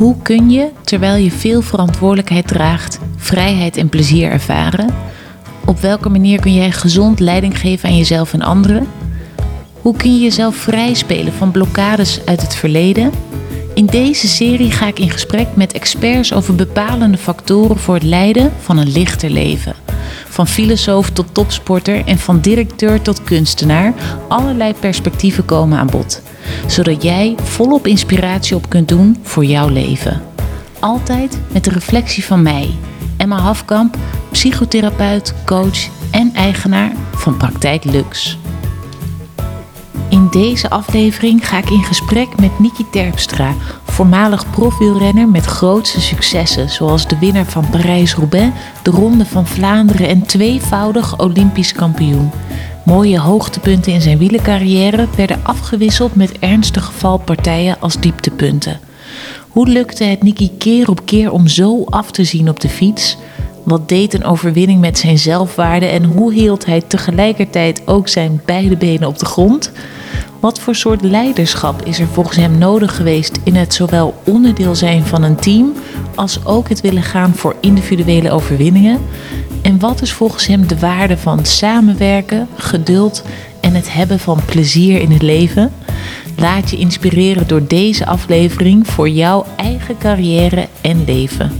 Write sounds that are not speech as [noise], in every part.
Hoe kun je, terwijl je veel verantwoordelijkheid draagt, vrijheid en plezier ervaren? Op welke manier kun jij gezond leiding geven aan jezelf en anderen? Hoe kun je jezelf vrij spelen van blokkades uit het verleden? In deze serie ga ik in gesprek met experts over bepalende factoren voor het leiden van een lichter leven. Van filosoof tot topsporter en van directeur tot kunstenaar, allerlei perspectieven komen aan bod. Zodat jij volop inspiratie op kunt doen voor jouw leven. Altijd met de reflectie van mij, Emma Hafkamp, psychotherapeut, coach en eigenaar van Praktijk Lux. In deze aflevering ga ik in gesprek met Niki Terpstra, voormalig profwielrenner met grootste successen, zoals de winnaar van Parijs-Roubaix, de Ronde van Vlaanderen en tweevoudig Olympisch kampioen. Mooie hoogtepunten in zijn wielercarrière werden afgewisseld met ernstige valpartijen als dieptepunten. Hoe lukte het Niki keer op keer om zo af te zien op de fiets? Wat deed een overwinning met zijn zelfwaarde en hoe hield hij tegelijkertijd ook zijn beide benen op de grond? Wat voor soort leiderschap is er volgens hem nodig geweest in het zowel onderdeel zijn van een team als ook het willen gaan voor individuele overwinningen? En wat is volgens hem de waarde van samenwerken, geduld en het hebben van plezier in het leven? Laat je inspireren door deze aflevering voor jouw eigen carrière en leven.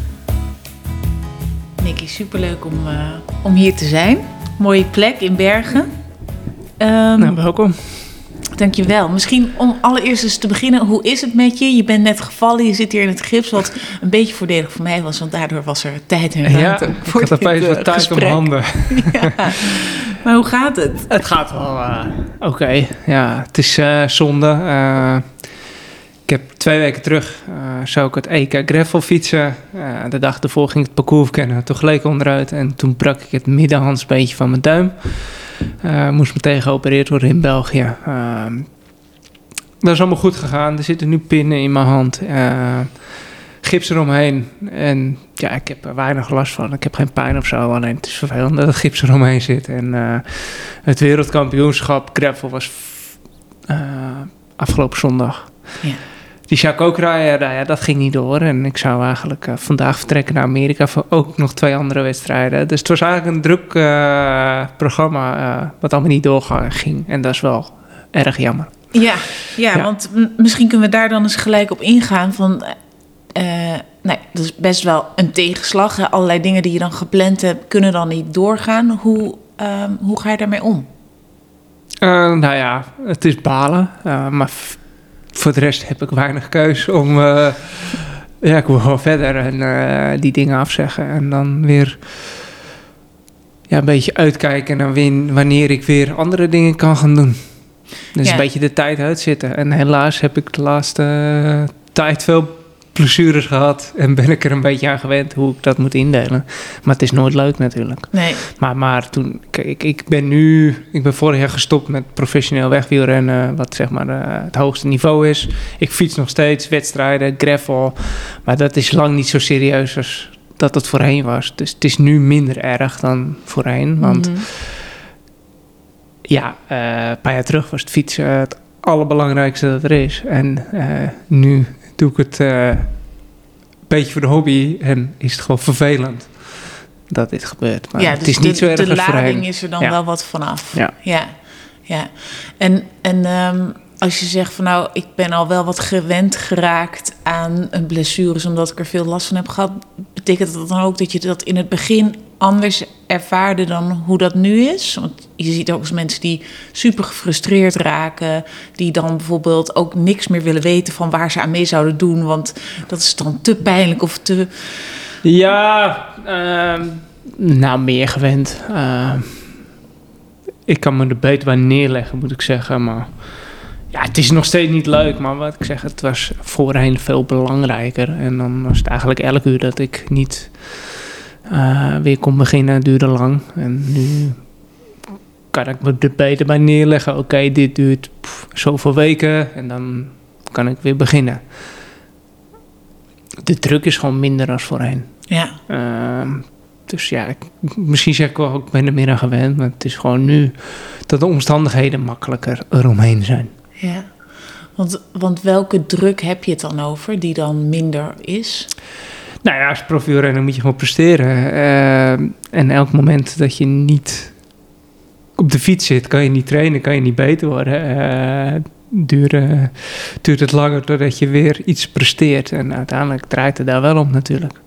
Nicky, superleuk om, uh, om hier te zijn. Mooie plek in Bergen. Um, nou, welkom. Dankjewel. Misschien om allereerst eens te beginnen, hoe is het met je? Je bent net gevallen, je zit hier in het gips, wat een beetje voordelig voor mij was, want daardoor was er tijd en ruimte ja, voor ik had opeens wat tijd om handen. [laughs] [laughs] Ja. Maar hoe gaat het? Het gaat wel uh, oké. Ja, het is uh, zonde. Uh, ik heb twee weken terug zou ik het EK gravel fietsen. de dag ervoor ging ik het parcours kennen. Toen gleek onderuit en toen brak ik het middenhandsbeentje van mijn duim. Uh, moest meteen geopereerd worden in België. Uh, dat is allemaal goed gegaan. Er zitten nu pinnen in mijn hand. Uh, gips eromheen. En ja, ik heb er weinig last van. Ik heb geen pijn of zo. Alleen het is vervelend dat er gips eromheen zit. En het wereldkampioenschap gravel was afgelopen zondag. Ja die Chacokra, ja, nou ja, dat ging niet door. En ik zou eigenlijk uh, vandaag vertrekken naar Amerika voor ook nog twee andere wedstrijden. Dus het was eigenlijk een druk uh, programma uh, wat allemaal niet doorging. En dat is wel erg jammer. Ja, ja, ja. want misschien kunnen we daar dan eens gelijk op ingaan van... nee, dat is best wel een tegenslag. Hè? Allerlei dingen die je dan gepland hebt, kunnen dan niet doorgaan. Hoe, ehm, hoe ga je daarmee om? nou ja, het is balen. maar voor de rest heb ik weinig keus om. Uh, ja, ik wil gewoon verder en uh, die dingen afzeggen. En dan weer ja, een beetje uitkijken naar wanneer ik weer andere dingen kan gaan doen. Dus ja. een beetje de tijd uitzitten. En helaas heb ik de laatste uh, tijd veel blessures gehad en ben ik er een beetje aan gewend hoe ik dat moet indelen. Maar het is nooit leuk natuurlijk. Nee. Maar, maar toen, kijk, ik ben nu, ik ben vorig jaar gestopt met professioneel wegwielrennen, wat zeg maar uh, het hoogste niveau is. Ik fiets nog steeds wedstrijden, gravel, maar dat is lang niet zo serieus als dat het voorheen was. Dus het is nu minder erg dan voorheen, want mm -hmm. ja, uh, een paar jaar terug was het fietsen het allerbelangrijkste dat er is. En uh, nu doe ik het uh, een beetje voor de hobby en is het gewoon vervelend dat dit gebeurt. Maar ja, dus het is niet de, zo erg de lading is er dan ja. wel wat vanaf. Ja. Ja, ja. En, en um, als je zegt van nou, ik ben al wel wat gewend geraakt aan een blessures omdat ik er veel last van heb gehad, betekent dat dan ook dat je dat in het begin anders ervaarde dan hoe dat nu is? Want je ziet ook eens mensen die super gefrustreerd raken, die dan bijvoorbeeld ook niks meer willen weten van waar ze aan mee zouden doen, want dat is dan te pijnlijk of te. Ja, uh, nou meer gewend. Uh, ik kan me er beter bij neerleggen, moet ik zeggen, maar. Ja, het is nog steeds niet leuk, maar wat ik zeg, het was voorheen veel belangrijker. En dan was het eigenlijk elk uur dat ik niet uh, weer kon beginnen, duurde lang. En nu kan ik me er beter bij neerleggen. Oké, okay, dit duurt pff, zoveel weken en dan kan ik weer beginnen. De druk is gewoon minder dan voorheen. Ja. Uh, dus ja, ik, misschien zeg ik wel, ik ben er meer aan gewend. Maar het is gewoon nu dat de omstandigheden makkelijker eromheen zijn. Ja, Want, want welke druk heb je het dan over die dan minder is? Nou ja, als profielrenner moet je gewoon presteren. Uh, en elk moment dat je niet op de fiets zit, kan je niet trainen, kan je niet beter worden. Uh, duurt, duurt het langer doordat je weer iets presteert. En uiteindelijk draait het daar wel om natuurlijk.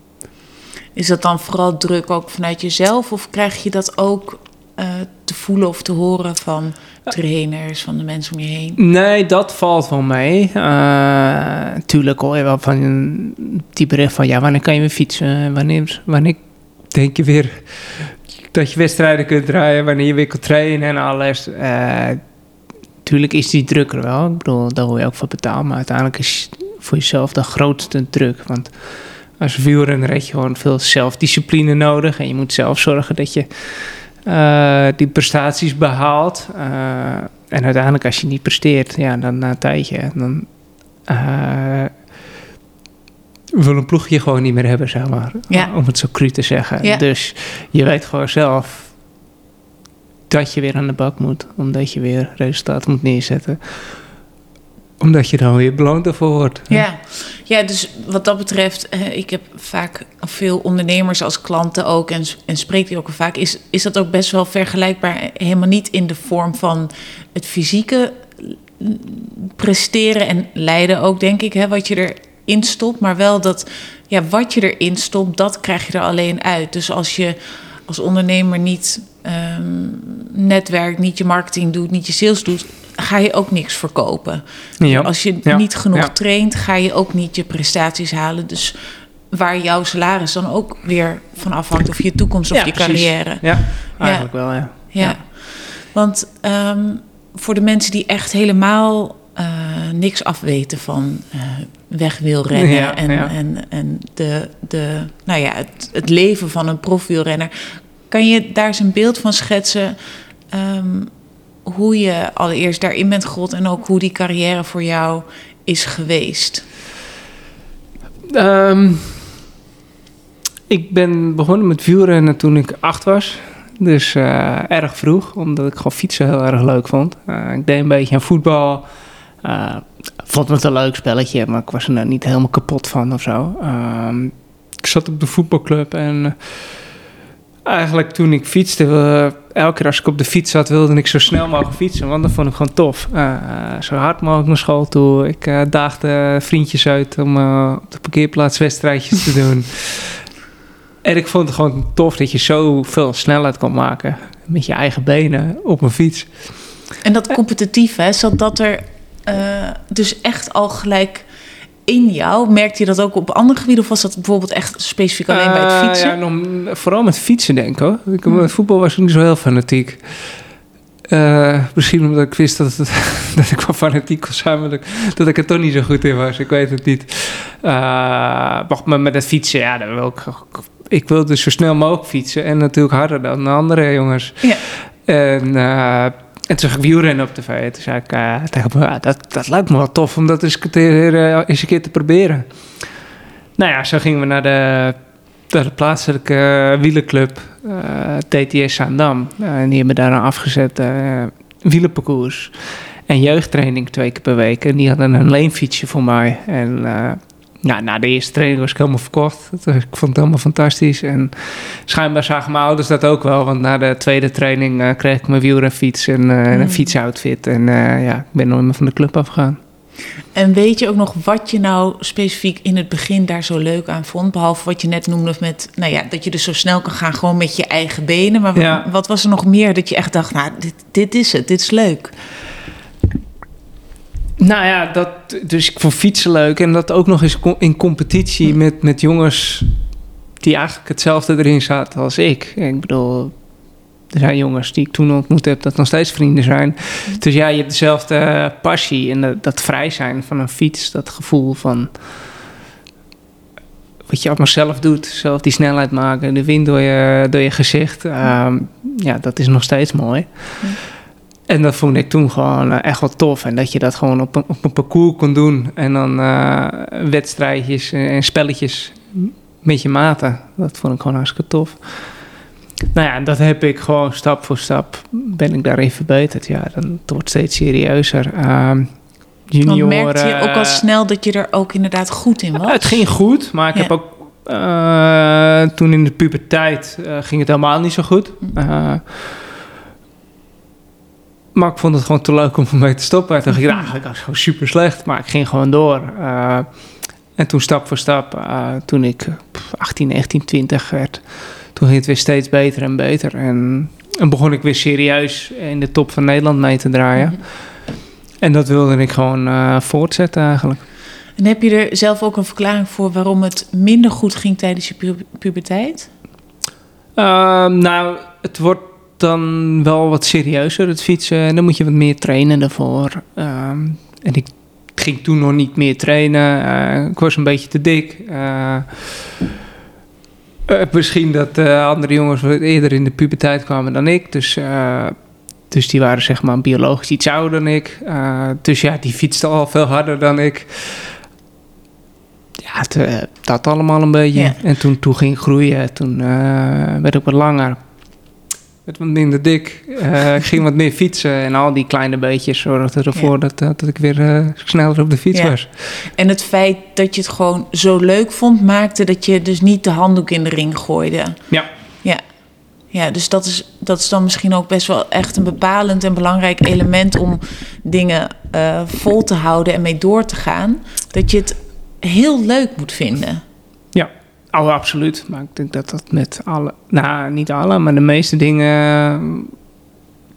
Is dat dan vooral druk ook vanuit jezelf? Of krijg je dat ook uh, te voelen of te horen van trainers, van de mensen om je heen? Nee, dat valt wel mee. Uh, tuurlijk hoor je wel van die bericht van... ja, wanneer kan je weer fietsen? Wanneer, wanneer denk je weer dat je wedstrijden kunt draaien? Wanneer je weer kunt trainen en alles? Uh, tuurlijk is die druk er wel. Ik bedoel, daar hoor je ook voor betaald. Maar uiteindelijk is voor jezelf de grootste druk. Want als wielrenner heb je gewoon veel zelfdiscipline nodig. En je moet zelf zorgen dat je uh, die prestaties behaalt. Uh, en uiteindelijk als je niet presteert, ja, dan na een tijdje, dan uh, wil een ploeg je gewoon niet meer hebben, zeg maar. Ja. Om het zo cru te zeggen. Ja. Dus je weet gewoon zelf dat je weer aan de bak moet. Omdat je weer resultaat moet neerzetten omdat je dan weer beloond ervoor wordt. Ja. ja, dus wat dat betreft, ik heb vaak veel ondernemers als klanten ook en, en spreek die ook vaak. Is, is dat ook best wel vergelijkbaar? Helemaal niet in de vorm van het fysieke presteren en lijden ook, denk ik, hè, wat je erin stopt. Maar wel dat, ja, wat je erin stopt, dat krijg je er alleen uit. Dus als je als ondernemer niet um, netwerk, niet je marketing doet, niet je sales doet, ga je ook niks verkopen. Ja. Als je niet genoeg traint, ga je ook niet je prestaties halen. Dus waar jouw salaris dan ook weer van afhangt, of je toekomst of je carrière. Ja, eigenlijk wel, ja. Ja, want um, voor de mensen die echt helemaal uh, niks afweten van uh, weg wil rennen en, en, en de, de, nou ja, het, het leven van een profielrenner, kan je daar eens een beeld van schetsen? Um, hoe je allereerst daarin bent gerold en ook hoe die carrière voor jou is geweest? Um, ik ben begonnen met wielrennen toen ik acht was. Dus uh, erg vroeg, omdat ik gewoon fietsen heel erg leuk vond. Uh, ik deed een beetje aan voetbal. Uh, vond het een leuk spelletje, maar ik was er nou niet helemaal kapot van of zo. Um, ik zat op de voetbalclub en eigenlijk toen ik fietste, elke keer als ik op de fiets zat, wilde ik zo snel mogelijk fietsen. Want dat vond ik gewoon tof. Uh, zo hard mogelijk naar school toe. Ik uh, daagde vriendjes uit om op de parkeerplaats wedstrijdjes te doen. [laughs] En ik vond het gewoon tof dat je zoveel snelheid kon maken met je eigen benen op een fiets. En dat competitief, hè, zat dat er dus echt al gelijk in jou? Merkte je dat ook op andere gebieden? Of was dat bijvoorbeeld echt specifiek alleen bij het eh, fietsen? ja, nog, vooral met fietsen denk ik hoor. Ik, hmm. Met voetbal was ik niet zo heel fanatiek. Uh, misschien omdat ik wist dat, het, [laughs] dat ik wel fanatiek was samen, dat, dat ik er toch niet zo goed in was. Ik weet het niet. Uh, maar met het fietsen, ja, dan wil ik, ik wilde dus zo snel mogelijk fietsen. En natuurlijk harder dan de andere jongens. Ja. En en toen zag ik wielrennen op tv. Toen zei ik me, dat, dat lijkt me wel tof om dat eens, uh, eens een keer te proberen. Nou ja, zo gingen we naar de, de plaatselijke uh, wielerclub, TTS Zaandam. en die hebben daar een afgezet wielerparcours. En jeugdtraining twee keer per week. En die hadden een leenfietsje voor mij. En ja, na de eerste training was ik helemaal verkocht. Ik vond het helemaal fantastisch. En schijnbaar zagen mijn ouders dat ook wel. Want na de tweede training uh, kreeg ik mijn wielrenfiets en uh, een mm. fietsoutfit. En uh, ja, ik ben nooit meer van de club afgegaan. En weet je ook nog wat je nou specifiek in het begin daar zo leuk aan vond? Behalve wat je net noemde met, nou ja, dat je dus zo snel kan gaan gewoon met je eigen benen. Maar ja. wat was er nog meer dat je echt dacht, nou, dit, dit is het, dit is leuk? Nou ja, dat, dus ik vond fietsen leuk. En dat ook nog eens in competitie met, met jongens die eigenlijk hetzelfde erin zaten als ik. ik bedoel, er zijn jongens die ik toen ontmoet heb, dat nog steeds vrienden zijn. Dus ja, je hebt dezelfde passie en dat, dat vrij zijn van een fiets. Dat gevoel van wat je allemaal zelf doet. Zelf die snelheid maken, de wind door je, door je gezicht. Ehm, ja, dat is nog steeds mooi. En dat vond ik toen gewoon eh, echt wel tof. En dat je dat gewoon op een, op een parcours kon doen. En dan uh, wedstrijdjes en spelletjes met je maten. Dat vond ik gewoon hartstikke tof. Nou ja, dat heb ik gewoon stap voor stap ben ik daarin verbeterd. Ja, dan, het wordt steeds serieuzer. Uh, junioren. Want merkte je ook al snel dat je er ook inderdaad goed in was? Het ging goed, maar ik Ja. heb ook eh, toen in de puberteit ging het helemaal niet zo goed. Maar ik vond het gewoon te leuk om ermee te stoppen. En toen dacht [laughs] ik, nou, ik was gewoon super slecht, maar ik ging gewoon door. Eh, en toen stap voor stap, eh, toen ik pff, 18, 19, 20 werd, toen ging het weer steeds beter en beter. En, en begon ik weer serieus in de top van Nederland mee te draaien. Mhm. En dat wilde ik gewoon eh, voortzetten eigenlijk. En heb je er zelf ook een verklaring voor waarom het minder goed ging tijdens je pu- puberteit? Ehm, nou, het wordt dan wel wat serieuzer, het fietsen. En dan moet je wat meer trainen daarvoor. Ehm, en ik ging toen nog niet meer trainen. Eh, ik was een beetje te dik. Eh, eh, misschien dat andere jongens wat eerder in de puberteit kwamen dan ik. Dus, dus die waren zeg maar biologisch iets ouder dan ik. Dus ja, die fietsten al veel harder dan ik. Ja, het, dat allemaal een beetje. Ja. En toen, toen ging ik groeien. Toen werd ik wat langer. Werd wat minder dik. Eh, ik [laughs] ging wat meer fietsen. En al die kleine beetjes zorgden ervoor Ja. dat, dat, dat ik weer eh, sneller op de fiets Ja. was. En het feit dat je het gewoon zo leuk vond, maakte dat je dus niet de handdoek in de ring gooide. Ja. Ja, ja dus dat is, dat is dan misschien ook best wel echt een bepalend en belangrijk element om dingen eh, vol te houden en mee door te gaan. Dat je het heel leuk moet vinden. Oh, absoluut. Maar ik denk dat dat met alle... Nou, niet alle, maar de meeste dingen...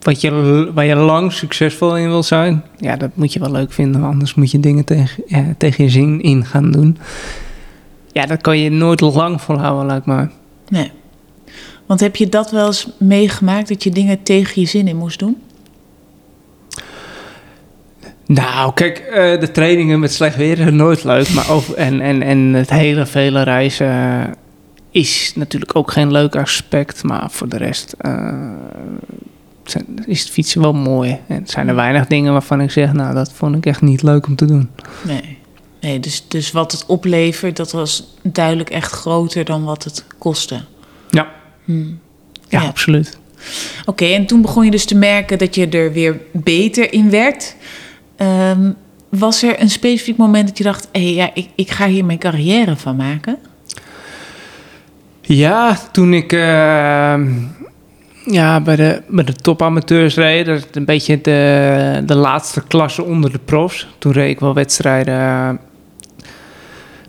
Wat je, waar je lang succesvol in wil zijn... Ja, dat moet je wel leuk vinden. Anders moet je dingen tegen, tegen je zin in gaan doen. Ja, dat kan je nooit lang volhouden, lijkt me. Nee. Want heb je dat wel eens meegemaakt, dat je dingen tegen je zin in moest doen? Nou, kijk, eh, de trainingen met slecht weer zijn nooit leuk. Maar over, en, en, en het hele vele reizen eh, is natuurlijk ook geen leuk aspect. Maar voor de rest eh, zijn- is het fietsen wel mooi. En zijn er weinig dingen waarvan ik zeg, nou, dat vond ik echt niet leuk om te doen. Nee. Nee, dus, dus wat het oplevert, dat was duidelijk echt groter dan wat het kostte. Ja. Hmm. Ja, Ja. absoluut. Oké, en toen begon je dus te merken dat je er weer beter in werd. Ehm, was er een specifiek moment dat je dacht: hé, ja, ik, ik ga hier mijn carrière van maken? Ja, toen ik eh, ja, bij, de, bij de topamateurs reed, dat een beetje de, de laatste klasse onder de profs. Toen reed ik wel wedstrijden.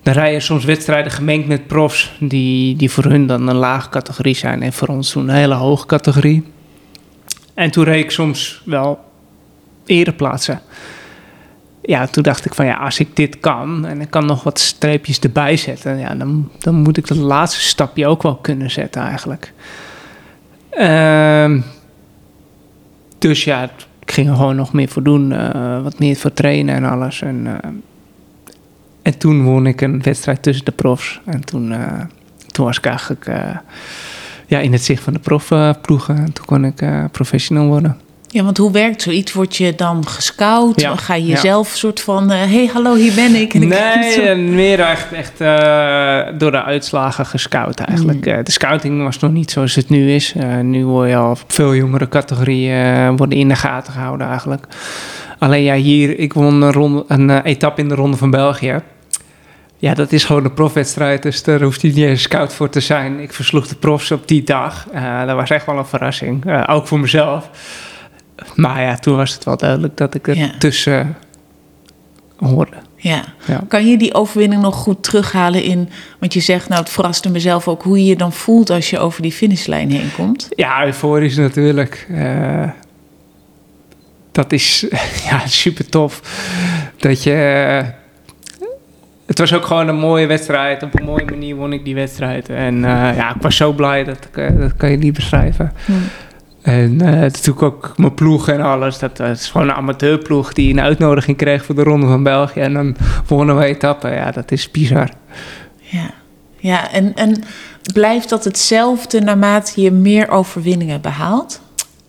Dan rijden soms wedstrijden gemengd met profs, die, die voor hun dan een lage categorie zijn en voor ons toen een hele hoge categorie. En toen reed ik soms wel ereplaatsen. Ja, toen dacht ik van ja, als ik dit kan en ik kan nog wat streepjes erbij zetten, ja, dan, dan moet ik dat laatste stapje ook wel kunnen zetten eigenlijk. Ehm, dus ja, ik ging er gewoon nog meer voor doen, eh, wat meer voor trainen en alles. En, eh, en toen won ik een wedstrijd tussen de profs. En toen, eh, toen was ik eigenlijk ja, in het zicht van de profploegen. en toen kon ik professional worden. Ja, want hoe werkt zoiets? Word je dan gescout? Ja, Ga je ja. jezelf soort van: hé, hey, hallo, hier ben ik. En ik Nee, zo- en meer echt, echt eh, door de uitslagen gescout eigenlijk. Mm. Eh, de scouting was nog niet zoals het nu is. Eh, nu word je al op veel jongere categorieën eh, worden in de gaten gehouden eigenlijk. Alleen ja, hier, ik won een, ronde, een eh, etappe in de Ronde van België. Ja, dat is gewoon een profwedstrijd, dus daar hoeft hij niet eens scout voor te zijn. Ik versloeg de profs op die dag. Eh, dat was echt wel een verrassing, Eh, ook voor mezelf. Maar ja, toen was het wel duidelijk dat ik er Ja. tussen hoorde. Ja. Ja. Kan je die overwinning nog goed terughalen in? Want je zegt, nou, het verraste mezelf ook hoe je je dan voelt als je over die finishlijn heen komt. Ja, euforisch natuurlijk. Eh, dat is [laughs] ja, super tof. Dat je. eh, het was ook gewoon een mooie wedstrijd. Op een mooie manier won ik die wedstrijd. En eh, ja, ik was zo blij. Dat, ik, dat kan je niet beschrijven. En eh, natuurlijk ook mijn ploeg en alles. Dat, dat is gewoon een amateurploeg die een uitnodiging kreeg voor de Ronde van België. En dan wonnen we etappen. Ja, dat is bizar. Ja, ja en, en blijft dat hetzelfde naarmate je meer overwinningen behaalt?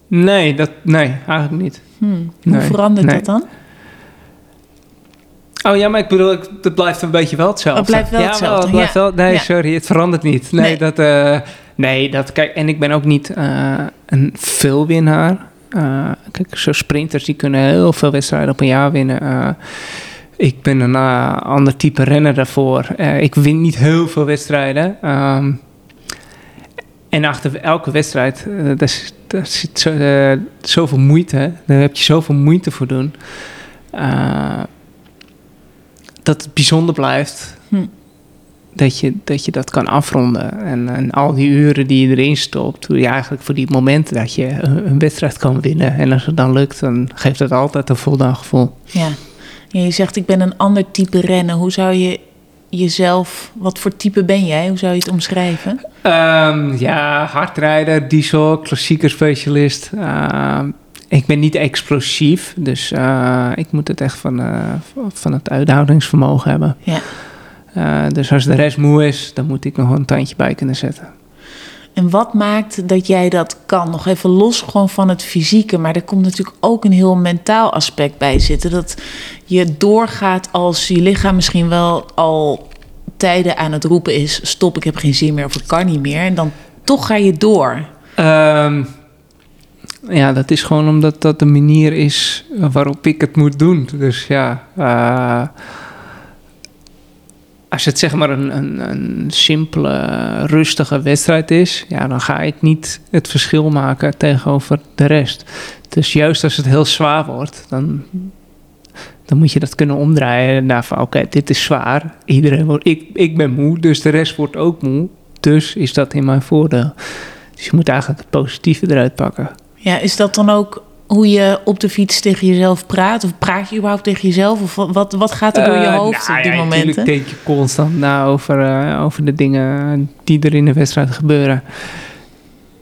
Nee, dat, nee eigenlijk niet. Hmm. Hoe Nee, verandert nee. dat dan? Oh ja, maar ik bedoel, het blijft een beetje wel hetzelfde. Het blijft wel ja, hetzelfde, het blijft ja. wel, nee, Ja. sorry, het verandert niet. Nee, Nee. dat, eh, nee, dat, kijk, en ik ben ook niet eh, een veelwinnaar. Uh, kijk, zo sprinters die kunnen heel veel wedstrijden op een jaar winnen. Ik ben een ander type renner daarvoor. ik win niet heel veel wedstrijden. Um, en achter elke wedstrijd, daar, daar, zit zo, zoveel moeite. Daar heb je zoveel moeite voor doen. Dat het bijzonder blijft. Hm dat je, dat je dat kan afronden. En, en al die uren die je erin stopt, doe je eigenlijk voor die momenten dat je een, wedstrijd kan winnen. En als het dan lukt, dan geeft het altijd een voldaan gevoel. Ja. ja, je zegt ik ben een ander type rennen. Hoe zou je jezelf, wat voor type ben jij? Hoe zou je het omschrijven? Um, ja, hardrijder, diesel, klassieker specialist. Uh, ik ben niet explosief, dus uh, ik moet het echt van, uh, van het uithoudingsvermogen hebben. Ja. Uh, dus als de rest moe is, dan moet ik nog een tandje bij kunnen zetten. En wat maakt dat jij dat kan? Nog even los gewoon van het fysieke, maar er komt natuurlijk ook een heel mentaal aspect bij zitten. Dat je doorgaat als je lichaam misschien wel al tijden aan het roepen is: stop, ik heb geen zin meer of ik kan niet meer. En dan toch ga je door. Um, ja, dat is gewoon omdat dat de manier is waarop ik het moet doen. Dus ja. Uh, als het zeg maar een, een, een, simpele, rustige wedstrijd is, ja, dan ga ik niet het verschil maken tegenover de rest. Dus juist als het heel zwaar wordt, dan, dan moet je dat kunnen omdraaien. Naar van oké, dit is zwaar. Iedereen wordt, ik, ik ben moe, dus de rest wordt ook moe. Dus is dat in mijn voordeel. Dus je moet eigenlijk het positieve eruit pakken. Ja, is dat dan ook hoe je op de fiets tegen jezelf praat? Of praat je überhaupt tegen jezelf? Of wat, wat gaat er door je eh, hoofd nou, op die ja, momenten? Natuurlijk denk je constant na over, uh, over de dingen die er in de wedstrijd gebeuren.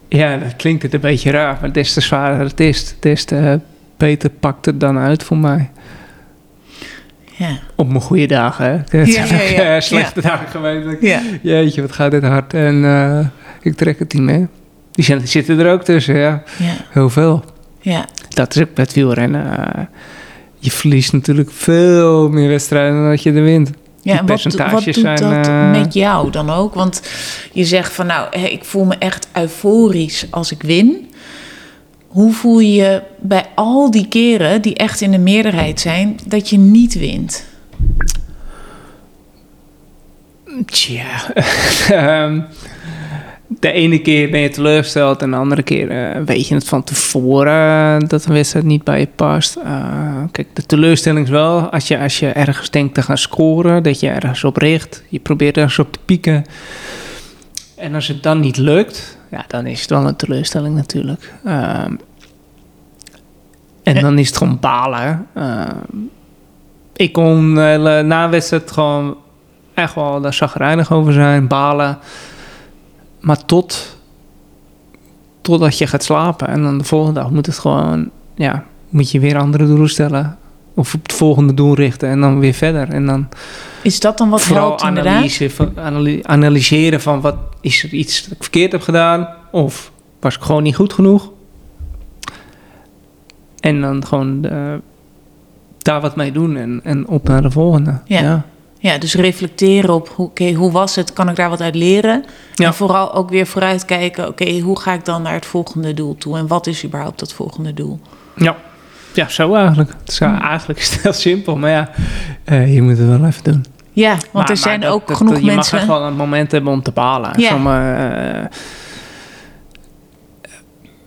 Ja, dat klinkt het een beetje raar, maar des te zwaarder het is, des te beter pakt het dan uit voor mij. Ja. Op mijn goede dagen, hè? Ja, slechte dagen geweest. Ja. Jeetje, wat gaat dit hard. En uh, ik trek het niet meer. Die zitten er ook tussen, ja. Heel veel. Ja. Dat is ook met wielrennen. Uh, je verliest natuurlijk veel meer wedstrijden dan dat je er wint. Ja, en wat, wat doet zijn, dat uh, met jou dan ook? Want je zegt van nou, ik voel me echt euforisch als ik win. Hoe voel je je bij al die keren die echt in de meerderheid zijn, dat je niet wint? Tja, um, [laughs] de ene keer ben je teleurgesteld en de andere keer uh, weet je het van tevoren uh, dat een wedstrijd niet bij je past. Uh, kijk, de teleurstelling is wel als je, als je ergens denkt te gaan scoren, dat je ergens op richt. Je probeert ergens op te pieken. En als het dan niet lukt, ja, dan is het wel een teleurstelling natuurlijk. Ehm, en dan is het gewoon balen. Ehm, ik kon na wedstrijd gewoon echt wel daar zagrijnig over zijn, balen. Maar tot, totdat je gaat slapen. En dan de volgende dag moet het gewoon, ja, moet je weer andere doelen stellen. Of op het volgende doel richten en dan weer verder. En dan is dat dan wat vooral analyse, van, analyseren van wat is er iets dat ik verkeerd heb gedaan? Of was ik gewoon niet goed genoeg? En dan gewoon de, daar wat mee doen en, en op naar de volgende. ja. Ja, dus reflecteren op, oké, hoe was het? Kan ik daar wat uit leren? Ja. En vooral ook weer vooruitkijken, oké, hoe ga ik dan naar het volgende doel toe? En wat is überhaupt dat volgende doel? Ja, ja zo eigenlijk. Het is. Eigenlijk [laughs] heel simpel, maar ja, uh, je moet het wel even doen. Ja, want er zijn ook genoeg mensen... Je mag echt wel een moment hebben om te balen. Ja. Uh,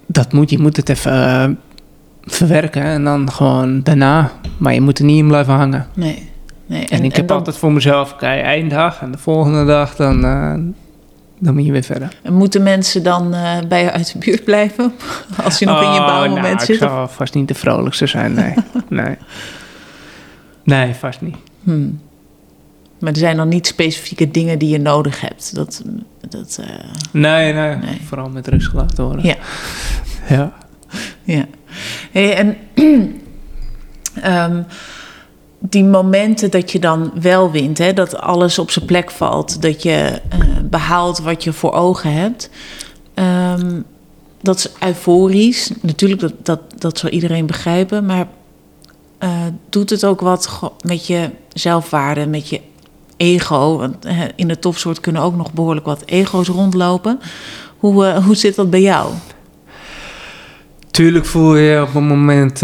dat moet, je moet het even uh, verwerken en dan gewoon daarna. Maar je moet er niet in blijven hangen. Nee. Nee, en, ik heb altijd voor mezelf, kijk, einddag en de volgende dag, dan, uh, dan moet je weer verder. En moeten mensen dan uh, bij je uit de buurt blijven? [laughs] Als je nog in je oh, bouwmoment nou, zit? Ik zal vast niet de vrolijkste zijn, nee. [laughs] nee. Nee, vast niet. Hmm. Maar er zijn dan niet specifieke dingen die je nodig hebt. Dat, dat, uh... nee, nee, nee, vooral met rust gelaten worden. Ja. ja. ja. Hey, en um, [clears throat] die momenten dat je dan wel wint, hè, dat alles op zijn plek valt, dat je uh, behaalt wat je voor ogen hebt. Um, dat is euforisch. Natuurlijk, dat, dat, dat zal iedereen begrijpen. Maar uh, doet het ook wat met je zelfwaarde, met je ego? Want uh, in de topsoort kunnen ook nog behoorlijk wat ego's rondlopen. Hoe, hoe zit dat bij jou? tuurlijk voel je op een moment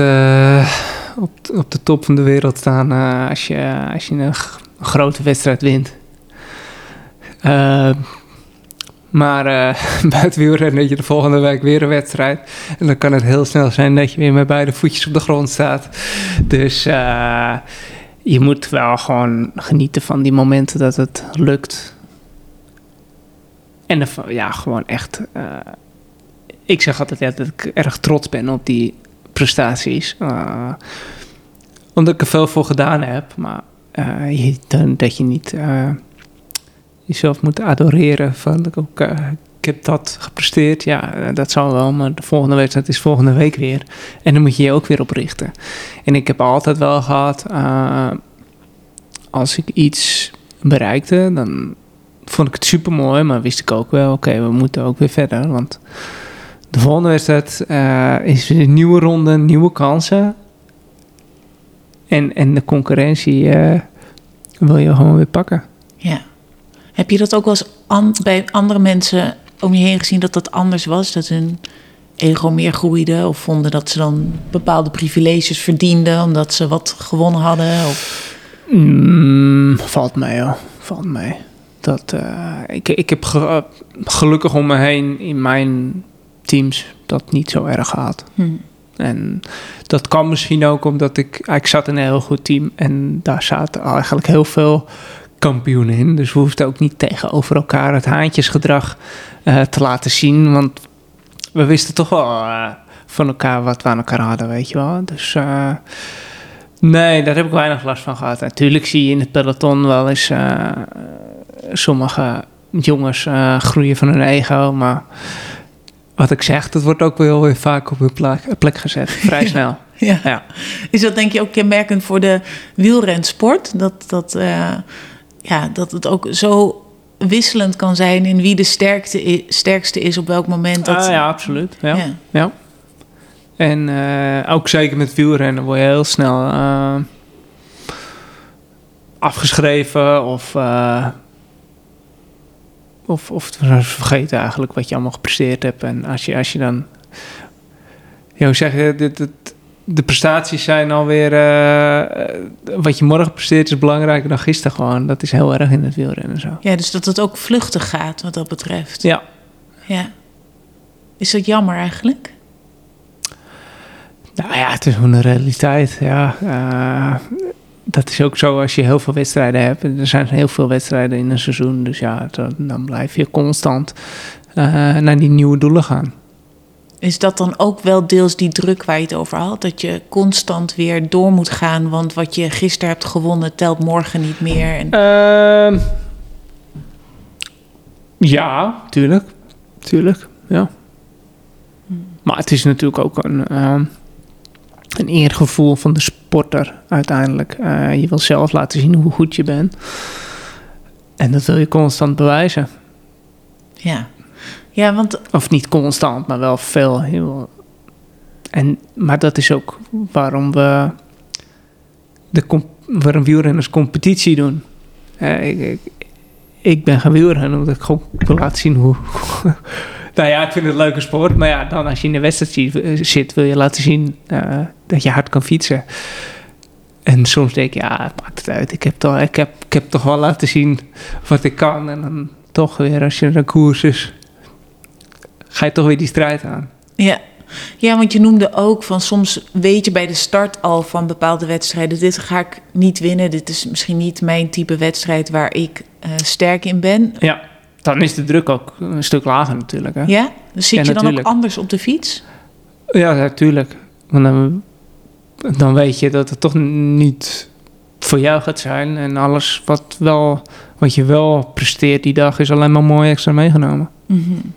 op, op de top van de wereld staan uh, als, je, als je een, grote wedstrijd wint. Uh, maar [laughs] uh, het wielrennen dat je de volgende week weer een wedstrijd. En dan kan het heel snel zijn dat je weer met beide voetjes op de grond staat. Dus uh, je moet wel gewoon genieten van die momenten dat het lukt. En ja, gewoon echt. Ik zeg altijd dat ik erg trots ben op die prestaties. omdat ik er veel voor gedaan heb. Maar je, dan, dat je niet jezelf moet adoreren. Van, ook, ik heb dat gepresteerd, ja, eh, dat zal wel, maar de volgende wedstrijd is volgende week weer. En dan moet je je ook weer oprichten. En ik heb altijd wel gehad, als ik iets bereikte, dan vond ik het super mooi, maar wist ik ook wel, oké, okay, we moeten ook weer verder. Want de volgende wedstrijd uh, is een nieuwe ronde, nieuwe kansen. En, en de concurrentie wil je gewoon weer pakken. Ja. Heb je dat ook wel eens an bij andere mensen om je heen gezien dat dat anders was? Dat hun ego meer groeide of vonden dat ze dan bepaalde privileges verdienden omdat ze wat gewonnen hadden? Of? Mm, valt mij, ja. Valt mij. Dat, uh, ik, ik heb ge gelukkig om me heen in mijn teams dat niet zo erg gehad. Hmm. En dat kan misschien ook omdat ik, ik zat in een heel goed team en daar zaten eigenlijk heel veel kampioen in. Dus we hoefden ook niet tegenover elkaar het haantjesgedrag uh, te laten zien. Want we wisten toch wel uh, van elkaar wat we aan elkaar hadden, weet je wel. Dus uh, nee, daar heb ik weinig last van gehad. Natuurlijk zie je in het peloton wel eens sommige jongens groeien van hun ego, maar wat ik zeg, dat wordt ook wel weer vaak op hun plek, gezet, vrij snel. Ja. ja. Is dat denk je ook kenmerkend voor de wielrensport? Dat, dat ja, dat het ook zo wisselend kan zijn in wie de sterkste, sterkste is op welk moment. Dat... Ah, ja, absoluut. Ja. ja. En uh, ook zeker met wielrennen word je heel snel uh, afgeschreven of, of, of vergeten eigenlijk wat je allemaal gepresteerd hebt. En als je, als je dan, ja, hoe zeg je, dit, dit, de prestaties zijn alweer. Uh, wat je morgen presteert is belangrijker dan gisteren gewoon. Dat is heel erg in het wielrennen zo. Ja, dus dat het ook vluchtig gaat wat dat betreft. Ja. Ja. Is dat jammer eigenlijk? Nou ja, het is gewoon een realiteit. Ja. Uh, dat is ook zo als je heel veel wedstrijden hebt. Er zijn heel veel wedstrijden in een seizoen. Dus ja, dan, dan blijf je constant uh, naar die nieuwe doelen gaan. Is dat dan ook wel deels die druk waar je het over had? Dat je constant weer door moet gaan, want wat je gisteren hebt gewonnen telt morgen niet meer? En... Uh, ja, tuurlijk. Tuurlijk, ja. Maar het is natuurlijk ook een, uh, een eergevoel van de sporter uiteindelijk. Uh, je wil zelf laten zien hoe goed je bent. En dat wil je constant bewijzen. Ja. Ja, want... Of niet constant, maar wel veel. Heel... En, maar dat is ook waarom we de waarom wielrenners competitie doen. ik, ik, ik, ben gaan wielrennen omdat ik gewoon wil laten zien hoe... [laughs] nou ja, ik vind het een leuke sport. Maar ja, dan als je in de wedstrijd eh, zit, wil je laten zien uh, dat je hard kan fietsen. En soms denk ik, ja, het maakt het uit. Ik heb, toch, ik, heb, ik heb toch wel laten zien wat ik kan. En dan toch weer, als je een koers is, ga je toch weer die strijd aan. Ja. Ja, want je noemde ook van soms weet je bij de start al van bepaalde wedstrijden: dit ga ik niet winnen. Dit is misschien niet mijn type wedstrijd waar ik uh, sterk in ben. Ja, dan is de druk ook een stuk lager natuurlijk. Hè? Ja, dus zit je dan ook anders op de fiets? Ja, natuurlijk. Want dan, dan weet je dat het toch niet voor jou gaat zijn. En alles wat, wel, wat je wel presteert die dag is alleen maar mooi extra meegenomen. Mm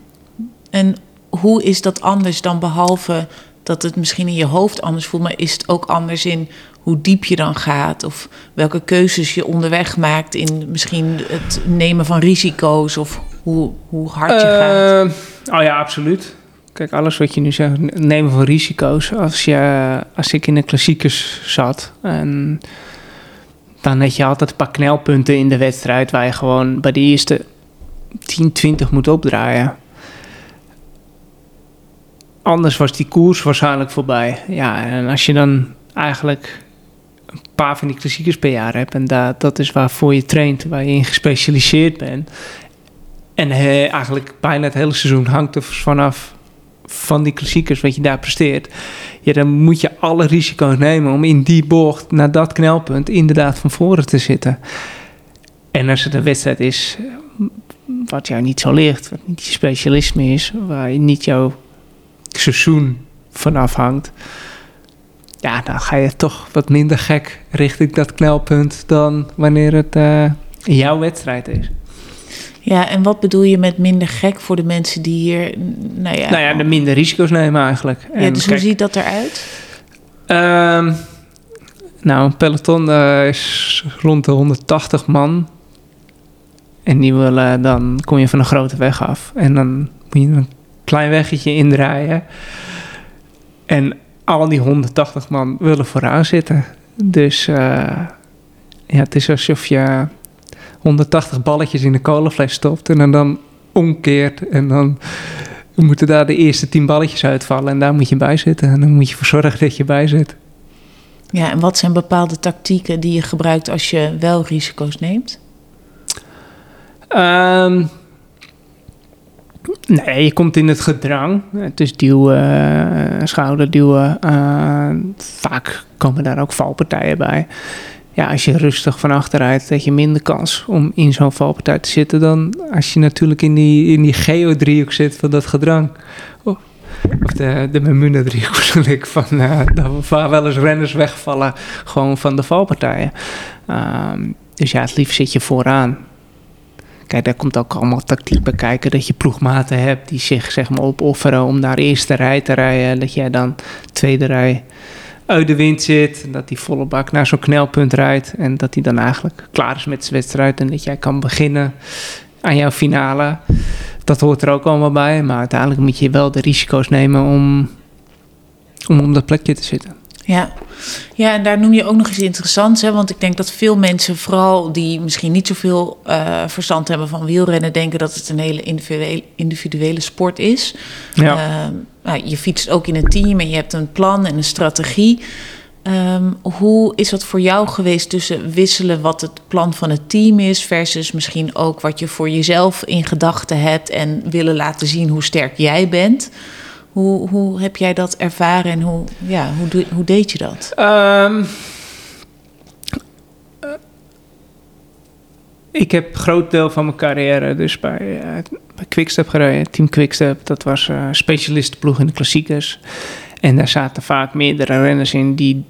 en hoe is dat anders dan behalve dat het misschien in je hoofd anders voelt, maar is het ook anders in hoe diep je dan gaat of welke keuzes je onderweg maakt in misschien het nemen van risico's of hoe, hoe hard je gaat? Uh, oh ja, absoluut. Kijk, alles wat je nu zegt, nemen van risico's. Als, je, als ik in de klassiekers zat en dan had je altijd een paar knelpunten in de wedstrijd waar je gewoon bij de eerste 10, 20 moet opdraaien anders was die koers waarschijnlijk voorbij. Ja, en als je dan eigenlijk een paar van die klassiekers per jaar hebt... en dat, dat is waarvoor je traint, waar je in gespecialiseerd bent... en eigenlijk bijna het hele seizoen hangt er vanaf van die klassiekers wat je daar presteert... Ja, dan moet je alle risico's nemen om in die bocht naar dat knelpunt inderdaad van voren te zitten. En als het een wedstrijd is wat jou niet zo ligt, wat niet je specialisme is, waar je niet jouw seizoen van afhangt, ja, dan ga je toch wat minder gek richting dat knelpunt dan wanneer het uh, jouw wedstrijd is. Ja, en wat bedoel je met minder gek voor de mensen die hier... Nou ja, nou ja de minder risico's nemen eigenlijk. Ja, dus hoe ziet dat eruit? Um, nou, een peloton uh, is rond de 180 man. En die willen, dan kom je van een grote weg af. En dan moet je een klein weggetje indraaien. En al die 180 man willen vooraan zitten. Dus uh, ja, het is alsof je 180 balletjes in de kolenfles stopt en dan, dan omkeert. En dan moeten daar de eerste 10 balletjes uitvallen en daar moet je bij zitten. En dan moet je ervoor zorgen dat je bij zit. Ja, en wat zijn bepaalde tactieken die je gebruikt als je wel risico's neemt? Um, nee, je komt in het gedrang. Dus duwen, schouderduwen. Uh, vaak komen daar ook valpartijen bij ja, als je rustig van achteruit, dat je minder kans om in zo'n valpartij te zitten dan als je natuurlijk in die, in die geodriehoek zit van dat gedrang. Oh, of de, de Memuna-driehoek [laughs] ik van uh, waar wel eens renners wegvallen gewoon van de valpartijen. Um, dus ja, het liefst zit je vooraan. Kijk, daar komt ook allemaal tactiek bij kijken. Dat je ploegmaten hebt die zich zeg maar opofferen om naar eerste rij te rijden. Dat jij dan tweede rij uit de wind zit. Dat hij volle bak naar zo'n knelpunt rijdt. En dat hij dan eigenlijk klaar is met zijn wedstrijd. En dat jij kan beginnen aan jouw finale. Dat hoort er ook allemaal bij. Maar uiteindelijk moet je wel de risico's nemen om, om op dat plekje te zitten. Ja. ja, en daar noem je ook nog eens interessant. Hè? Want ik denk dat veel mensen, vooral die misschien niet zoveel uh, verstand hebben van wielrennen, denken dat het een hele individuele, individuele sport is. Ja. Uh, nou, je fietst ook in een team en je hebt een plan en een strategie. Um, hoe is dat voor jou geweest tussen wisselen wat het plan van het team is, versus misschien ook wat je voor jezelf in gedachten hebt en willen laten zien hoe sterk jij bent? Hoe, hoe heb jij dat ervaren en hoe, ja, hoe, hoe deed je dat? Um, ik heb een groot deel van mijn carrière dus bij, uh, bij Quickstep gereden. Team Quickstep, dat was uh, specialistenploeg in de klassiekers. En daar zaten vaak meerdere renners in die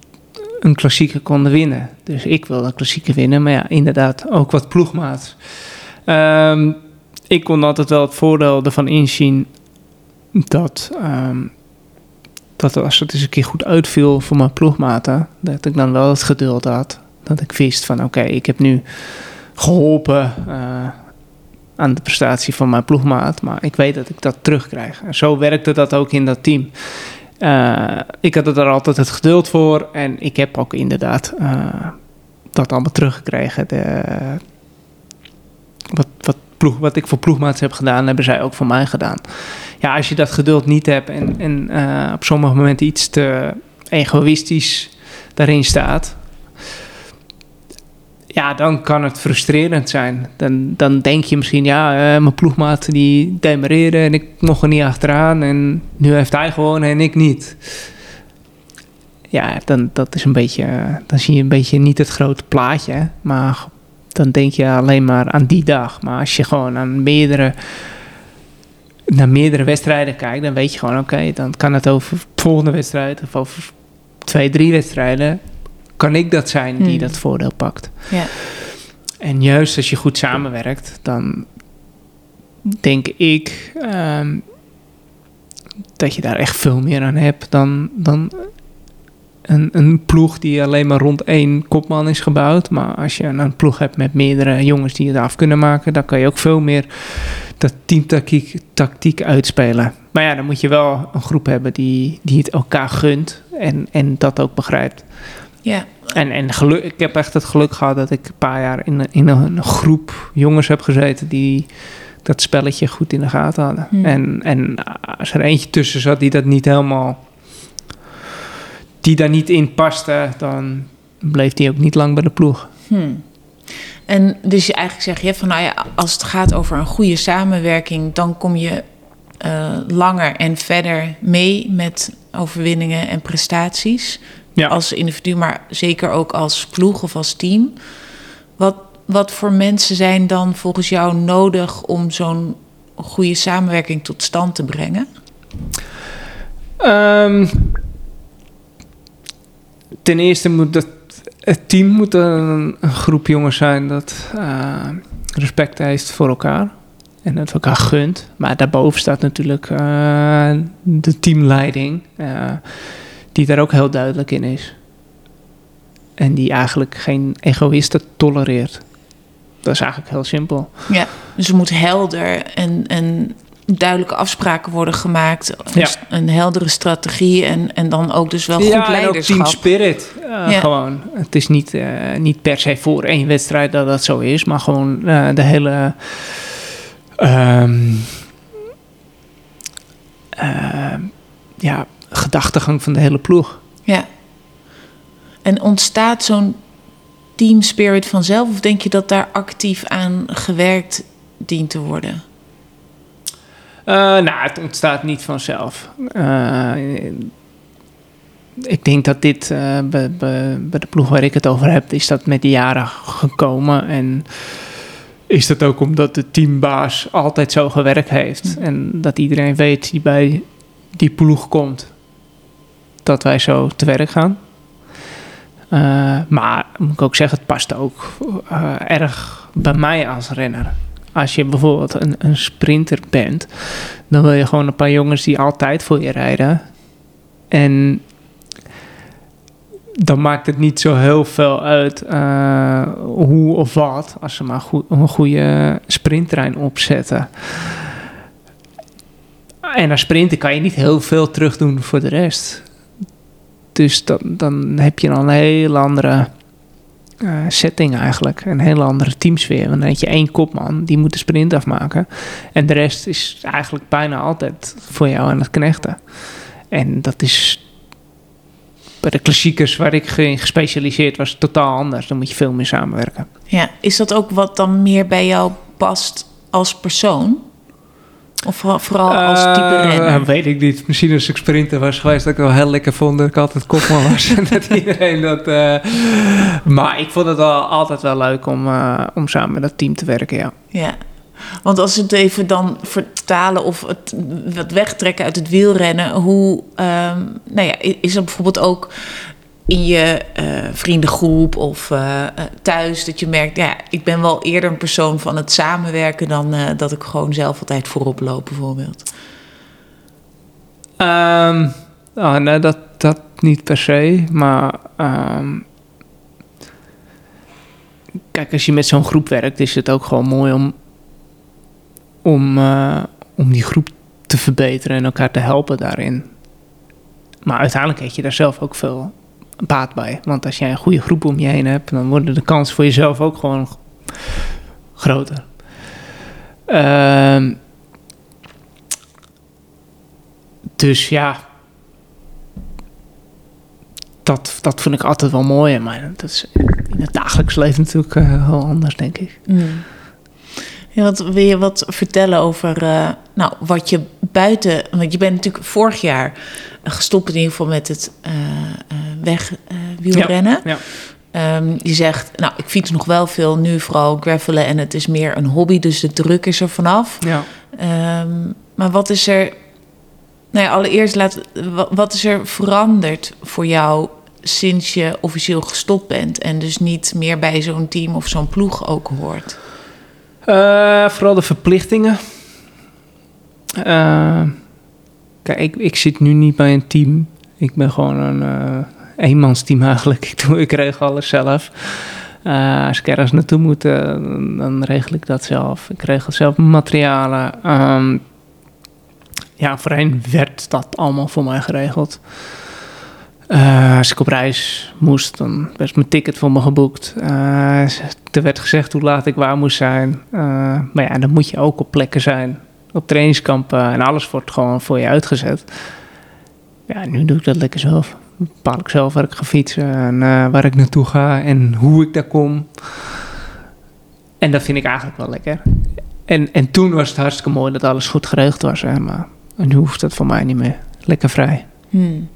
een klassieker konden winnen. Dus ik wilde een klassieker winnen, maar ja, inderdaad ook wat ploegmaat. Um, ik kon altijd wel het voordeel ervan inzien dat, um, dat als het eens een keer goed uitviel voor mijn ploegmaten, dat ik dan wel het geduld had. Dat ik wist van oké, ik heb nu geholpen uh, aan de prestatie van mijn ploegmaat, maar ik weet dat ik dat terugkrijg. En zo werkte dat ook in dat team. Uh, ik had er altijd het geduld voor en ik heb ook inderdaad uh, dat allemaal teruggekregen. De, wat, wat ploeg, wat ik voor ploegmaats heb gedaan, hebben zij ook voor mij gedaan. Ja, als je dat geduld niet hebt en, en uh, op sommige momenten iets te egoïstisch daarin staat, ja, dan kan het frustrerend zijn. Dan, dan denk je misschien, ja, uh, mijn ploegmaat die demereerde en ik mocht er niet achteraan en nu heeft hij gewoon en ik niet. Ja, dan, dat is een beetje, dan zie je een beetje niet het grote plaatje, maar dan denk je alleen maar aan die dag. Maar als je gewoon aan meerdere, naar meerdere wedstrijden kijkt, dan weet je gewoon, oké, dan kan het over de volgende wedstrijd of over twee, drie wedstrijden, kan ik dat zijn die hmm. dat voordeel pakt. Ja. En juist als je goed samenwerkt, dan denk ik um, dat je daar echt veel meer aan hebt dan, dan een, een ploeg die alleen maar rond één kopman is gebouwd. Maar als je een ploeg hebt met meerdere jongens die het af kunnen maken, dan kan je ook veel meer dat teamtactiek tactiek uitspelen. Maar ja, dan moet je wel een groep hebben die, die het elkaar gunt en, en dat ook begrijpt. Ja. En, en geluk, ik heb echt het geluk gehad dat ik een paar jaar in, in een groep jongens heb gezeten die dat spelletje goed in de gaten hadden. Hmm. En, en als er eentje tussen zat die dat niet helemaal... die daar niet in paste, dan bleef die ook niet lang bij de ploeg. Hmm. En dus je eigenlijk zeg je van nou ja, als het gaat over een goede samenwerking, dan kom je eh, langer en verder mee met overwinningen en prestaties. Ja. Als individu, maar zeker ook als ploeg of als team. Wat, wat voor mensen zijn dan volgens jou nodig om zo'n goede samenwerking tot stand te brengen? Ehm, ten eerste moet dat, het team moet een, een groep jongens zijn dat eh, respect heeft voor elkaar. En het elkaar gunt. Maar daarboven staat natuurlijk eh, de teamleiding. eh, die daar ook heel duidelijk in is. En die eigenlijk geen egoïsten tolereert. Dat is eigenlijk heel simpel. Ja, dus er moet helder en, en duidelijke afspraken worden gemaakt. Een, Ja. st- een heldere strategie en, en dan ook dus wel goed ja, leiderschap. team spirit. eh, Ja. Gewoon. Het is niet, eh, niet per se voor één wedstrijd dat dat zo is, maar gewoon eh, de hele. ehm, ehm, ja, gedachtegang van de hele ploeg. Ja. En ontstaat zo'n team spirit vanzelf? Of denk je dat daar actief aan gewerkt dient te worden? Eh, nou, het ontstaat niet vanzelf. Eh, ik denk dat dit eh, bij, bij, bij de ploeg waar ik het over heb, is dat met de jaren gekomen. En is dat ook omdat de teambaas altijd zo gewerkt heeft. En dat iedereen weet die bij die ploeg komt, dat wij zo te werk gaan. Eh, maar moet ik ook zeggen, het past ook eh, erg bij mij als renner. Als je bijvoorbeeld een, een sprinter bent, dan wil je gewoon een paar jongens die altijd voor je rijden. En dan maakt het niet zo heel veel uit eh, hoe of wat, als ze maar goed, een goede sprinttrein opzetten. En als sprinter kan je niet heel veel terug doen voor de rest. Dus dan, dan heb je dan een heel andere eh, setting eigenlijk. Een hele andere teamsfeer. Want dan heb je één kopman, die moet de sprint afmaken. En de rest is eigenlijk bijna altijd voor jou aan het knechten. En dat is bij de klassiekers waar ik gespecialiseerd was totaal anders. Dan moet je veel meer samenwerken. Ja, is dat ook wat dan meer bij jou past als persoon? Of vooral- als type Eh, renner? weet ik niet. Misschien als ik sprinter was geweest dat ik wel heel lekker vond dat ik altijd kopman was. en dat [laughs] iedereen dat... eh, maar ik vond het wel, altijd wel leuk om, eh, om samen met dat team te werken, ja. Ja. Want als we het even dan vertalen of het wat wegtrekken uit het wielrennen, hoe ehm, nou ja, is er bijvoorbeeld ook in je eh, vriendengroep of eh, eh, thuis dat je merkt, ja, ik ben wel eerder een persoon van het samenwerken dan dat ik gewoon zelf altijd voorop loop, bijvoorbeeld. Oh, nee, dat, dat niet per se. Maar ehm, kijk, als je met zo'n groep werkt, is het ook gewoon mooi om, om, om die groep te verbeteren en elkaar te helpen daarin. Maar uiteindelijk heb je daar zelf ook veel baat bij. Want als jij een goede groep om je heen hebt, dan worden de kansen voor jezelf ook gewoon groter. Ehm dus ja, dat, dat vind ik altijd wel mooi. Maar dat is in het dagelijks leven natuurlijk eh, heel anders, denk ik. Mm. Ja, wat, wil je wat vertellen over eh, nou, wat je buiten... Want je bent natuurlijk vorig jaar gestopt in ieder geval met het eh eh wegwielrennen. Ja. Ehm, je zegt, nou, ik fiets nog wel veel, nu vooral gravelen... en het is meer een hobby, dus de druk is er vanaf. Ja. Ehm, maar wat is er... Nou ja, allereerst, laat, wa- wat is er veranderd voor jou sinds je officieel gestopt bent... en dus niet meer bij zo'n team of zo'n ploeg ook hoort? Eh, vooral de verplichtingen. Eh, kijk, ik, ik zit nu niet bij een team. Ik ben gewoon een eenmansteam eigenlijk. [laughs] Ik, doe, ik regel alles zelf. Eh, als ik ergens naartoe moet, eh, dan, regel ik dat zelf. Ik regel zelf materialen. Ehm, ja, voorheen werd dat allemaal voor mij geregeld. Eh, als ik op reis moest, dan werd mijn ticket voor me geboekt. Er werd gezegd hoe laat ik waar moest zijn. Maar ja, dan moet je ook op plekken zijn. Op trainingskampen en alles wordt gewoon voor je uitgezet. Ja, nu doe ik dat lekker zelf. Bepaal ik zelf waar ik ga fietsen en waar ik naartoe ga en hoe ik daar kom. En dat vind ik eigenlijk wel lekker. En, en toen was het hartstikke mooi dat alles goed geregeld was. Hè, maar nu hoeft dat voor mij niet meer. Lekker vrij. Hmm.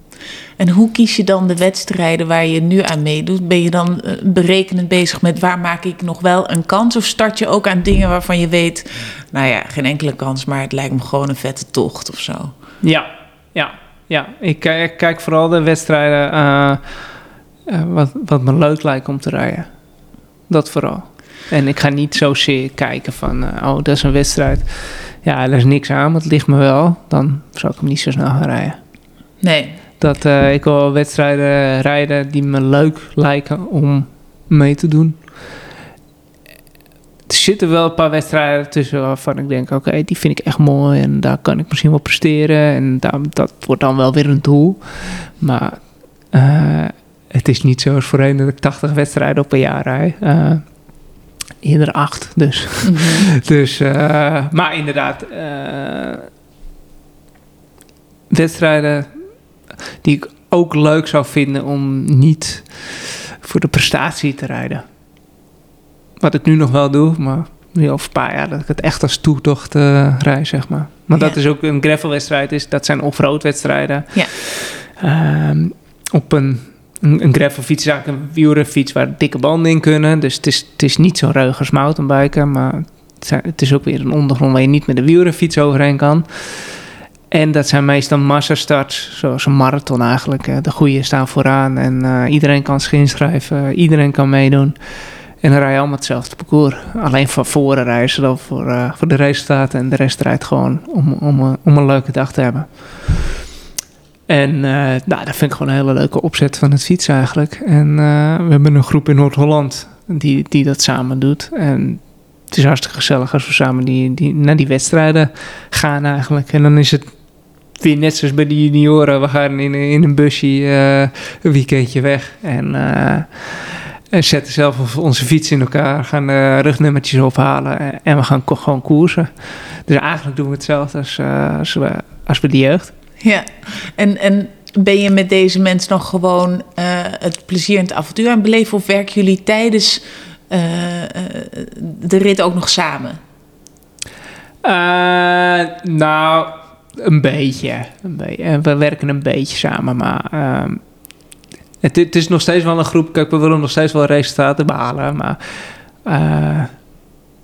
En hoe kies je dan de wedstrijden waar je nu aan meedoet? Ben je dan eh, berekenend bezig met waar maak ik nog wel een kans? Of start je ook aan dingen waarvan je weet, nou ja, geen enkele kans, maar het lijkt me gewoon een vette tocht of zo? Ja, ja, ja. Ik kijk, vooral de wedstrijden uh, uh, wat, wat me leuk lijkt om te rijden. Dat vooral. En ik ga niet zozeer kijken van, oh, dat is een wedstrijd. Ja, er is niks aan, maar het ligt me wel. Dan zou ik hem niet zo snel gaan rijden. Nee. Dat ik wil wedstrijden rijden die me leuk lijken om mee te doen. Er zitten wel een paar wedstrijden tussen waarvan ik denk: oké, die vind ik echt mooi en daar kan ik misschien wel presteren. En daar, dat wordt dan wel weer een doel. Maar uh, het is niet zoals voorheen dat ik 80 wedstrijden op een jaar rijd. Uh, eerder acht, dus. Mm -hmm. [laughs] dus maar inderdaad, wedstrijden die ik ook leuk zou vinden om niet voor de prestatie te rijden. Wat ik nu nog wel doe, maar nu over een paar jaar dat ik het echt als toetocht uh, rij, zeg maar. Maar ja. dat is ook een gravelwedstrijd, is, dat zijn off-road wedstrijden. Ja. Um, op een, een, een gravelfiets is eigenlijk een wielrenfiets waar dikke banden in kunnen. Dus het is, het is niet zo ruig als mountainbiken, maar het, zijn, het is ook weer een ondergrond waar je niet met de wielrenfiets overheen kan. En dat zijn meestal massastarts, zoals een marathon eigenlijk. De goede staan vooraan en uh, iedereen kan zich inschrijven, iedereen kan meedoen. En dan rij je allemaal hetzelfde parcours. Alleen van voren rijden ze dan voor, uh, voor de resultaten en de rest rijdt gewoon om, om, om een leuke dag te hebben. En uh, nou, dat vind ik gewoon een hele leuke opzet van het fietsen eigenlijk. En we hebben een groep in Noord-Holland die, die dat samen doet. En het is hartstikke gezellig als we samen die, die, naar die wedstrijden gaan eigenlijk. En dan is het weer net zoals bij de junioren. We gaan in, in een busje een weekendje weg. En, en zetten zelf onze fiets in elkaar. Gaan de rugnummertjes ophalen. En we gaan ko gewoon koersen. Dus eigenlijk doen we hetzelfde als, uh, als, we, als bij de jeugd. Ja, en, en ben je met deze mensen nog gewoon het plezier en het avontuur aan beleven? Of werken jullie tijdens de rit ook nog samen? nou, een beetje, een beetje. We werken een beetje samen, maar um, het, het, is nog steeds wel een groep. Kijk, we willen nog steeds wel resultaten behalen, maar uh,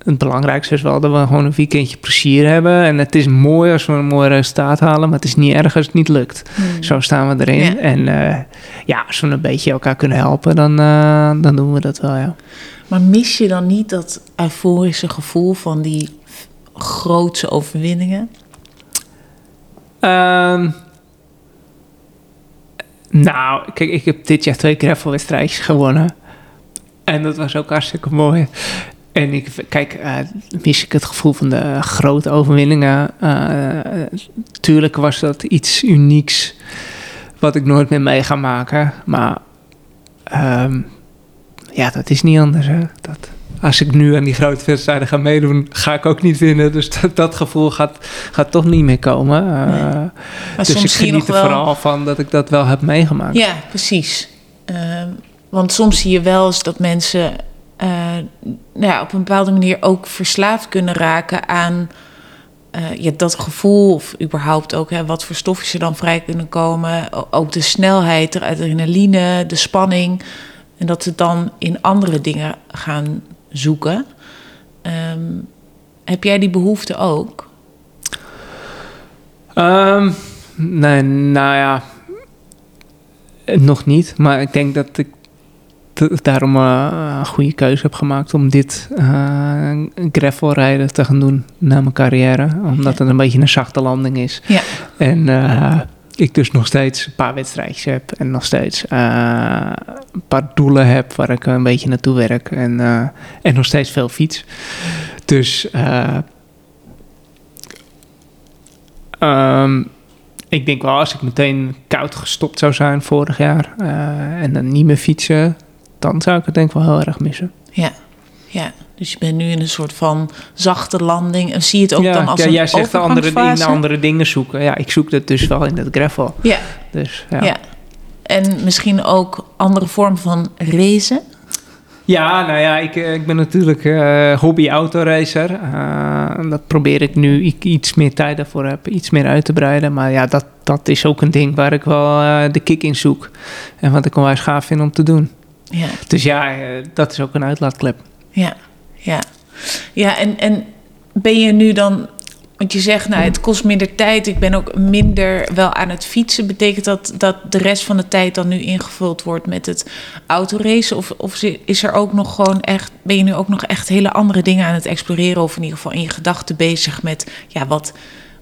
het belangrijkste is wel dat we gewoon een weekendje plezier hebben. En het is mooi als we een mooi resultaat halen, maar het is niet erg als het niet lukt. Hmm. Zo staan we erin. Ja. En uh, ja, als we een beetje elkaar kunnen helpen, dan, uh, dan doen we dat wel, ja. Maar mis je dan niet dat euforische gevoel van die grootse overwinningen? Um, nou, kijk, ik heb dit jaar twee gravelwedstrijdjes gewonnen. En dat was ook hartstikke mooi. En ik, kijk, uh, mis ik het gevoel van de grote overwinningen. Uh, tuurlijk was dat iets unieks wat ik nooit meer mee ga maken. Maar um, ja, dat is niet anders. Hè? Dat, als ik nu aan die grote wedstrijden ga meedoen, ga ik ook niet winnen. Dus dat, dat gevoel gaat, gaat toch niet meer komen. Uh, nee. dus ik geniet er wel... vooral van dat ik dat wel heb meegemaakt. Ja, precies. Uh, want soms zie je wel eens dat mensen uh, nou ja, op een bepaalde manier ook verslaafd kunnen raken aan ja, dat gevoel. Of überhaupt ook hè, wat voor stofjes er dan vrij kunnen komen. Ook de snelheid, de adrenaline, de spanning. En dat ze dan in andere dingen gaan zoeken. Um, heb jij die behoefte ook? Um, nee, nou ja, nog niet. Maar ik denk dat ik daarom uh, een goede keuze heb gemaakt om dit uh, gravelrijden te gaan doen na mijn carrière. Omdat het een beetje een zachte landing is. Ja. En uh, ik dus nog steeds een paar wedstrijdjes heb en nog steeds uh, een paar doelen heb waar ik een beetje naartoe werk en, uh, en nog steeds veel fiets. Dus uh, um, ik denk wel, als ik meteen koud gestopt zou zijn vorig jaar eh, en dan niet meer fietsen, dan zou ik het denk ik wel heel erg missen. Ja, ja. Dus je bent nu in een soort van zachte landing. En zie je het ook ja, dan als ja, een jij zegt andere dingen, overgangsfase? andere dingen zoeken. Ja, ik zoek dat dus wel in het gravel. Ja, Dus ja. ja. En misschien ook andere vormen van racen. Ja, nou ja, ik, eh, ik ben natuurlijk eh, hobby autoracer. Eh, dat probeer ik nu ik iets meer tijd daarvoor heb, iets meer uit te breiden. Maar ja, dat, dat is ook een ding waar ik wel de kick in zoek. En wat ik onwijs gaaf vind om te doen. Ja, Dus ja, dat is ook een uitlaatklep. Ja, ja. Ja, en, en ben je nu dan... Want je zegt, nou, het kost minder tijd. Ik ben ook minder wel aan het fietsen. Betekent dat dat de rest van de tijd dan nu ingevuld wordt met het autoracen? Of, of is er ook nog gewoon echt... Ben je nu ook nog echt hele andere dingen aan het exploreren? Of in ieder geval in je gedachten bezig met... Ja, wat,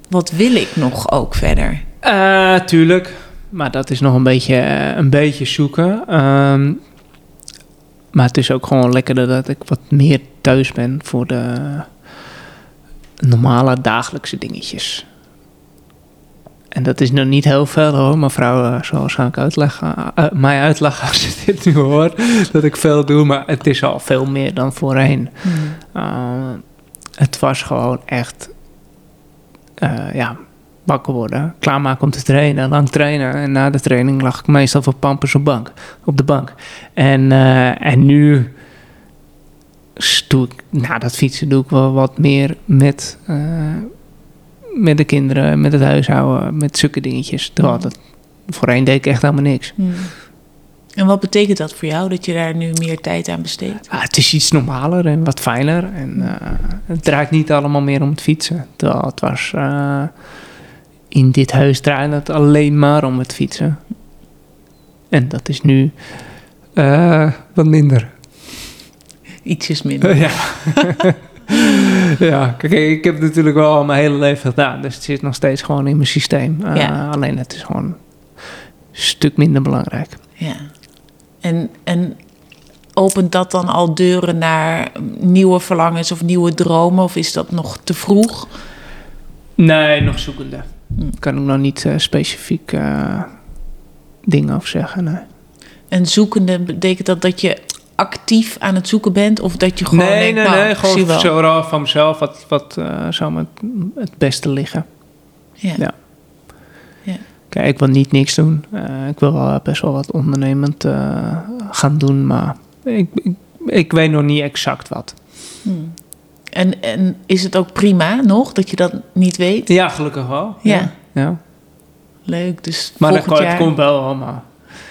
wat wil ik nog ook verder? Eh, tuurlijk. Maar dat is nog een beetje, eh, een beetje zoeken. Ehm, maar het is ook gewoon lekkerder dat ik wat meer thuis ben voor de normale dagelijkse dingetjes. En dat is nog niet heel veel hoor. Mevrouw eh, zal waarschijnlijk uitleggen, eh, mij uitleggen als je [laughs] dit nu hoort. Dat ik veel doe, maar het is al veel meer dan voorheen. Uh, het was gewoon echt, uh, ja, wakker worden, klaarmaken om te trainen, lang trainen. En na de training lag ik meestal voor pampers op, bank, op de bank. En, uh, en nu doe ik, na dat fietsen doe ik wel wat meer met, uh, met de kinderen, met het huishouden, met zulke dingetjes. Terwijl dat, voorheen deed ik echt helemaal niks. Hmm. En wat betekent dat voor jou, dat je daar nu meer tijd aan besteedt? Ah, het is iets normaler en wat fijner. En uh, het draait niet allemaal meer om het fietsen. Terwijl het was... Uh, in dit huis draaide het alleen maar om het fietsen. En dat is nu uh, wat minder. Ietsjes minder. ja. [laughs] ja, kijk, ik heb het natuurlijk wel al mijn hele leven gedaan. Dus het zit nog steeds gewoon in mijn systeem. Ja. alleen het is gewoon een stuk minder belangrijk. Ja. En, en opent dat dan al deuren naar nieuwe verlangens of nieuwe dromen? Of is dat nog te vroeg? Nee, nog zoekende. Hm. Kan ik nog niet uh, specifiek uh, dingen over zeggen. Nee. En zoekende betekent dat dat je actief aan het zoeken bent? Of dat je gewoon nee, denkt, nee, nou, nee, gewoon wel. zo van mezelf. Wat, wat uh, zou me het beste liggen? Ja. ja. ja. Kijk, ik wil niet niks doen. Ik wil wel best wel wat ondernemend gaan doen, maar ik, ik, ik, weet nog niet exact wat. Hmm. En, en is het ook prima nog dat je dat niet weet? Ja, gelukkig wel. Ja. ja. ja. Leuk, dus Maar dat, jaar... het komt wel allemaal.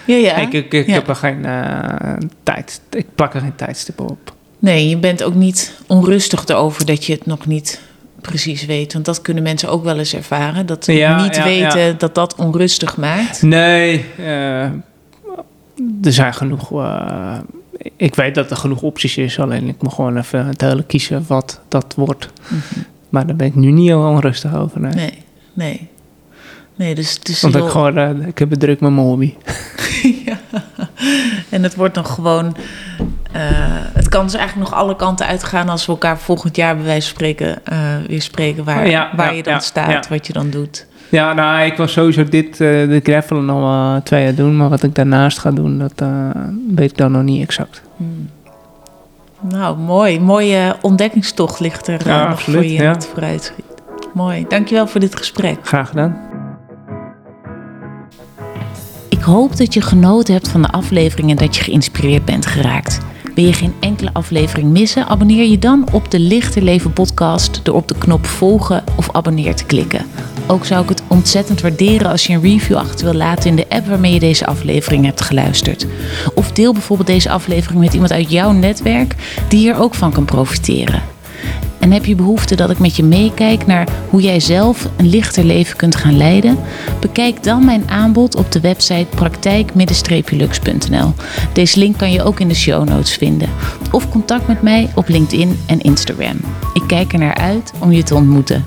Ja, ja. Ik, ik, ik ja. heb er geen uh, tijd. Ik plak er geen tijdstippen op. Nee, je bent ook niet onrustig erover dat je het nog niet precies weet. Want dat kunnen mensen ook wel eens ervaren. Dat ze Ja, niet ja, weten dat dat onrustig maakt. Nee, uh, er zijn genoeg. Uh, ik weet dat er genoeg opties is. Alleen ik moet gewoon even duidelijk kiezen wat dat wordt. Mhm. Maar daar ben ik nu niet heel onrustig over. Nee. Nee, nee. Nee, dus is Want heel... ik, gewoon, uh, ik heb het druk met mijn hobby. [laughs] ja. En het wordt nog gewoon... Uh, het kan dus eigenlijk nog alle kanten uitgaan... als we elkaar volgend jaar bij wijze van spreken uh, weer spreken... waar, ja, waar ja, je dan ja, staat, wat je dan doet. Ja, nou, ik wil sowieso dit, uh, de gravelen nog wel twee jaar doen. Maar wat ik daarnaast ga doen, dat uh, weet ik dan nog niet exact. Hmm. Nou, mooi. Mooie ontdekkingstocht ligt er ja, nog absoluut, voor je in ja. het vooruitschiet. Mooi. Dankjewel voor dit gesprek. Graag gedaan. Ik hoop dat je genoten hebt van de aflevering en dat je geïnspireerd bent geraakt. Wil je geen enkele aflevering missen? Abonneer je dan op de Lichter Leven podcast door op de knop volgen of abonneer te klikken. Ook zou ik het ontzettend waarderen als je een review achter wil laten in de app waarmee je deze aflevering hebt geluisterd. Of deel bijvoorbeeld deze aflevering met iemand uit jouw netwerk die hier ook van kan profiteren. En heb je behoefte dat ik met je meekijk naar hoe jij zelf een lichter leven kunt gaan leiden? Bekijk dan mijn aanbod op de website praktijk-lux.nl. Deze link kan je ook in de show notes vinden. Of contact met mij op LinkedIn en Instagram. Ik kijk er naar uit om je te ontmoeten.